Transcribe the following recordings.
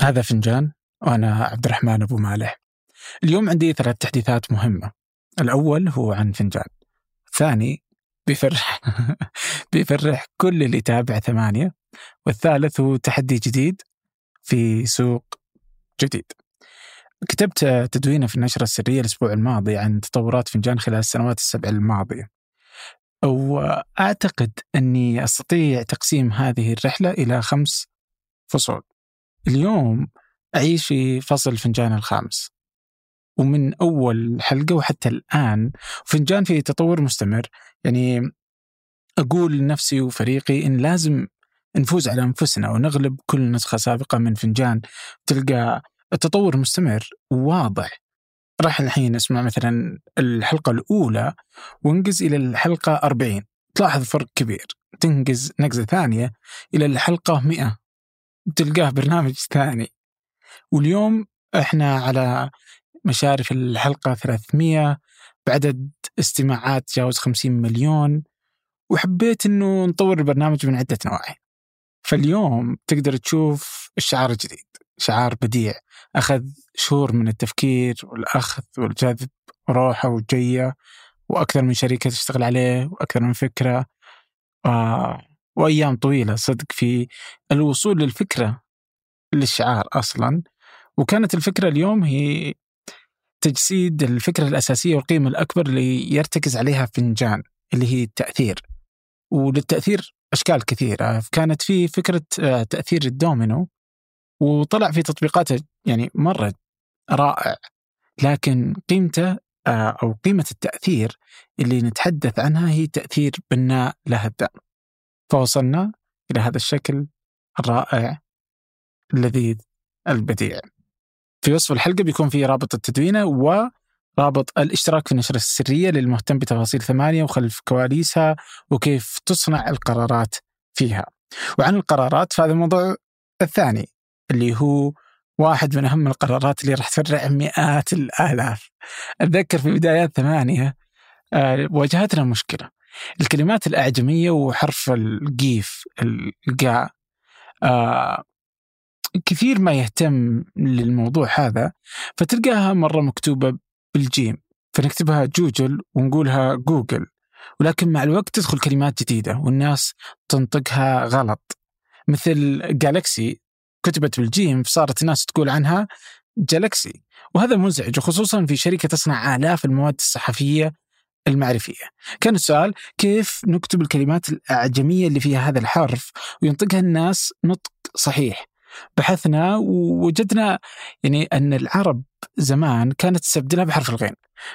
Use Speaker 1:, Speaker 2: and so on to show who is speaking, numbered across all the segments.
Speaker 1: هذا فنجان وأنا عبد الرحمن أبو مالح. اليوم عندي ثلاث تحديثات مهمة. الأول هو عن فنجان. الثاني بيفرح بيفرح كل اللي يتابع ثمانية. والثالث هو تحدي جديد في سوق جديد. كتبت تدوينة في النشرة السرية الأسبوع الماضي عن تطورات فنجان خلال السنوات السبع الماضية. وأعتقد أني أستطيع تقسيم هذه الرحلة إلى خمس فصول. اليوم أعيش في فصل فنجان الخامس. ومن أول حلقة وحتى الآن فنجان في تطور مستمر. يعني أقول لنفسي وفريقي إن لازم نفوز على أنفسنا ونغلب كل نسخة سابقة من فنجان تلقى التطور مستمر وواضح. راح الحين اسمع مثلا الحلقة الأولى وانقز إلى الحلقة 40 تلاحظ فرق كبير. تنقز نقزة ثانية إلى الحلقة 100 تلقاه برنامج ثاني. واليوم إحنا على مشارف الحلقة 300 بعدد استماعات تجاوز 50 مليون وحبيت إنه نطور البرنامج من عدة نواحي. فاليوم تقدر تشوف الشعار الجديد شعار بديع أخذ شهور من التفكير والأخذ والجذب روحه وجية وأكثر من شركة تشتغل عليه وأكثر من فكرة. آه. وأيام طويلة صدق في الوصول للفكرة للشعار أصلا. وكانت الفكرة اليوم هي تجسيد الفكرة الأساسية والقيمة الأكبر اللي يرتكز عليها فنجان اللي هي التأثير. وللتأثير أشكال كثيرة. كانت في فكرة آه، تأثير الدومينو وطلع في تطبيقاته يعني مرة رائع. لكن قيمته آه، أو قيمة التأثير اللي نتحدث عنها هي تأثير بناء لا هدام فوصلنا إلى هذا الشكل الرائع اللذيذ البديع. في وصف الحلقة بيكون في رابط التدوينة ورابط الاشتراك في النشرة السرية للمهتم بتفاصيل ثمانية وخلف كواليسها وكيف تصنع القرارات فيها. وعن القرارات فهذا الموضوع الثاني اللي هو واحد من أهم القرارات اللي راح تفرع مئات الآلاف. أتذكر في بدايات ثمانية آه، واجهتنا مشكلة. الكلمات الأعجمية وحرف القيف القاء. آه كثير ما يهتم للموضوع هذا فتلقاها مرة مكتوبة بالجيم فنكتبها جوجل ونقولها جوجل. ولكن مع الوقت تدخل كلمات جديدة والناس تنطقها غلط. مثل جالكسي كتبت بالجيم فصارت الناس تقول عنها جالكسي وهذا مزعج وخصوصا في شركة تصنع آلاف المواد الصحفية المعرفية. كان السؤال كيف نكتب الكلمات الأعجمية اللي فيها هذا الحرف وينطقها الناس نطق صحيح؟ بحثنا ووجدنا يعني أن العرب زمان كانت تستبدلها بحرف الغين.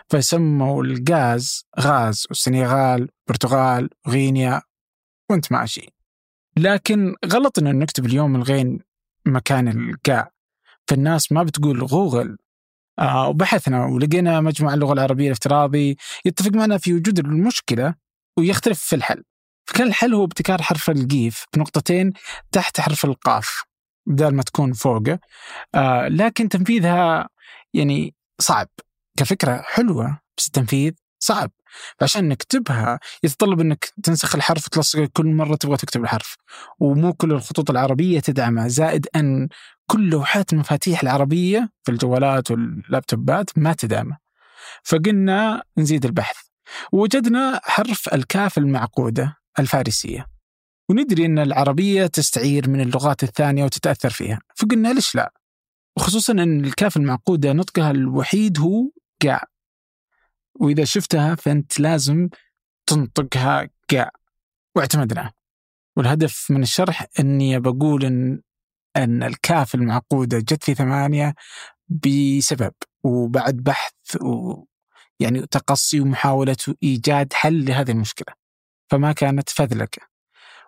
Speaker 1: فسموا الغاز غاز والسنغال برتغال غينيا وانت ماشي لكن غلط إن نكتب اليوم الغين مكان القاء فالناس ما بتقول غوغل وبحثنا ولقينا مجموعة اللغة العربية الافتراضي يتفق معنا في وجود المشكلة ويختلف في الحل. فكان الحل هو ابتكار حرف القيف بنقطتين تحت حرف القاف بدل ما تكون فوقه. آه لكن تنفيذها يعني صعب. كفكرة حلوة بس التنفيذ صعب. فعشان نكتبها يتطلب إنك تنسخ الحرف وتلصقه كل مرة تبغى تكتب الحرف. ومو كل الخطوط العربية تدعمه زائد أن كل لوحات المفاتيح العربية في الجوالات واللابتوبات ما تدعمه فقلنا نزيد البحث. ووجدنا حرف الكاف المعقودة الفارسية. وندري إن العربية تستعير من اللغات الثانية وتتأثر فيها. فقلنا ليش لا؟ وخصوصا إن الكاف المعقودة نطقها الوحيد هو قاع وإذا شفتها فأنت لازم تنطقها قاع واعتمدنا والهدف من الشرح أني بقول إن أن الكاف المعقودة جت في ثمانية بسبب وبعد بحث و يعني تقصي ومحاولة إيجاد حل لهذه المشكلة. فما كانت فذلكة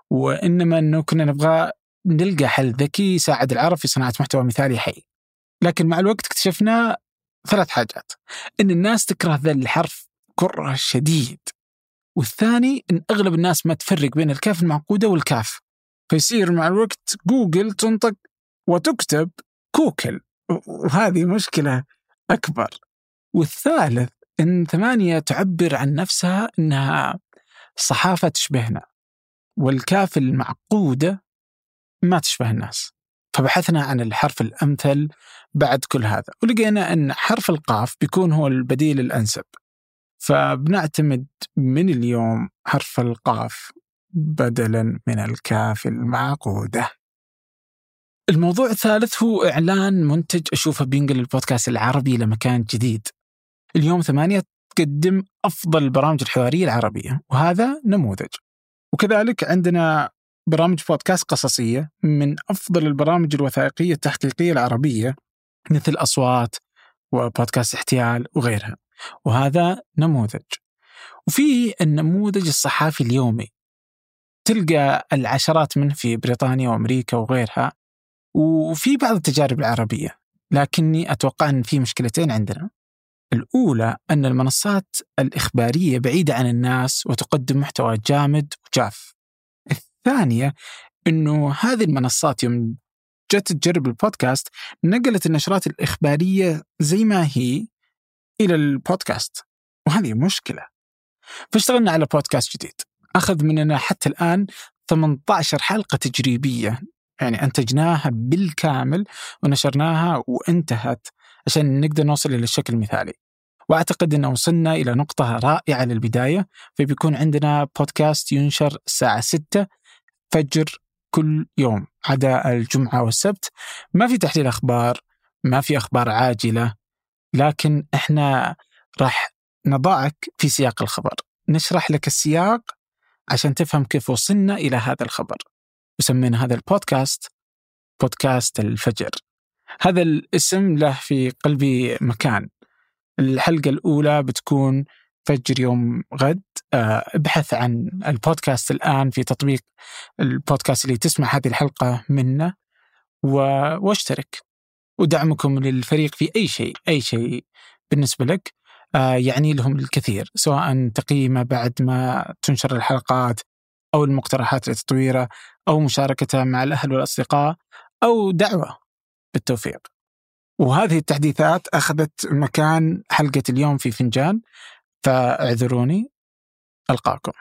Speaker 1: وإنما أنه كنا نبغى نلقى حل ذكي يساعد العرب في صناعة محتوى مثالي حي. لكن مع الوقت اكتشفنا ثلاث حاجات. إن الناس تكره ذا الحرف كرة شديد. والثاني إن أغلب الناس ما تفرق بين الكاف المعقودة والكاف. فيصير مع الوقت جوجل تنطق وتكتب كوكل. وهذه مشكلة أكبر. والثالث إن ثمانية تعبر عن نفسها إنها صحافة تشبهنا والكاف المعقودة ما تشبه الناس. فبحثنا عن الحرف الأمثل بعد كل هذا. ولقينا أن حرف القاف بيكون هو البديل الأنسب. فبنعتمد من اليوم حرف القاف. بدلا من الكاف المعقودة. الموضوع الثالث هو إعلان منتج أشوفه بينقل البودكاست العربي لمكان جديد. اليوم ثمانية تقدم أفضل البرامج الحوارية العربية وهذا نموذج. وكذلك عندنا برامج بودكاست قصصية من أفضل البرامج الوثائقية التحقيقية العربية مثل أصوات وبودكاست احتيال وغيرها. وهذا نموذج. وفي النموذج الصحافي اليومي تلقى العشرات منه في بريطانيا وأمريكا وغيرها وفي بعض التجارب العربية لكني أتوقع أن في مشكلتين عندنا. الأولى أن المنصات الإخبارية بعيدة عن الناس وتقدم محتوى جامد وجاف. الثانية أنه هذه المنصات يوم جت تجرب البودكاست نقلت النشرات الإخبارية زي ما هي إلى البودكاست وهذه مشكلة. فاشتغلنا على بودكاست جديد. أخذ مننا حتى الآن 18 حلقة تجريبية. يعني أنتجناها بالكامل ونشرناها وانتهت عشان نقدر نوصل إلى الشكل المثالي وأعتقد ان وصلنا إلى نقطة رائعة للبداية. فبيكون عندنا بودكاست ينشر الساعة 6 فجر كل يوم عدا الجمعة والسبت. ما في تحليل أخبار ما في أخبار عاجلة لكن إحنا راح نضعك في سياق الخبر. نشرح لك السياق عشان تفهم كيف وصلنا إلى هذا الخبر. وسمينا هذا البودكاست بودكاست الفجر. هذا الاسم له في قلبي مكان. الحلقة الأولى بتكون فجر يوم غد. آه، ابحث عن البودكاست الآن في تطبيق البودكاست اللي تسمع هذه الحلقة منه واشترك. ودعمكم للفريق في أي شيء أي شيء بالنسبة لك. يعني لهم الكثير سواء تقييمه بعد ما تنشر الحلقات أو المقترحات لتطويره أو مشاركته مع الأهل والأصدقاء أو دعوة بالتوفيق. وهذه التحديثات أخذت مكان حلقة اليوم في فنجان فاعذروني ألقاكم.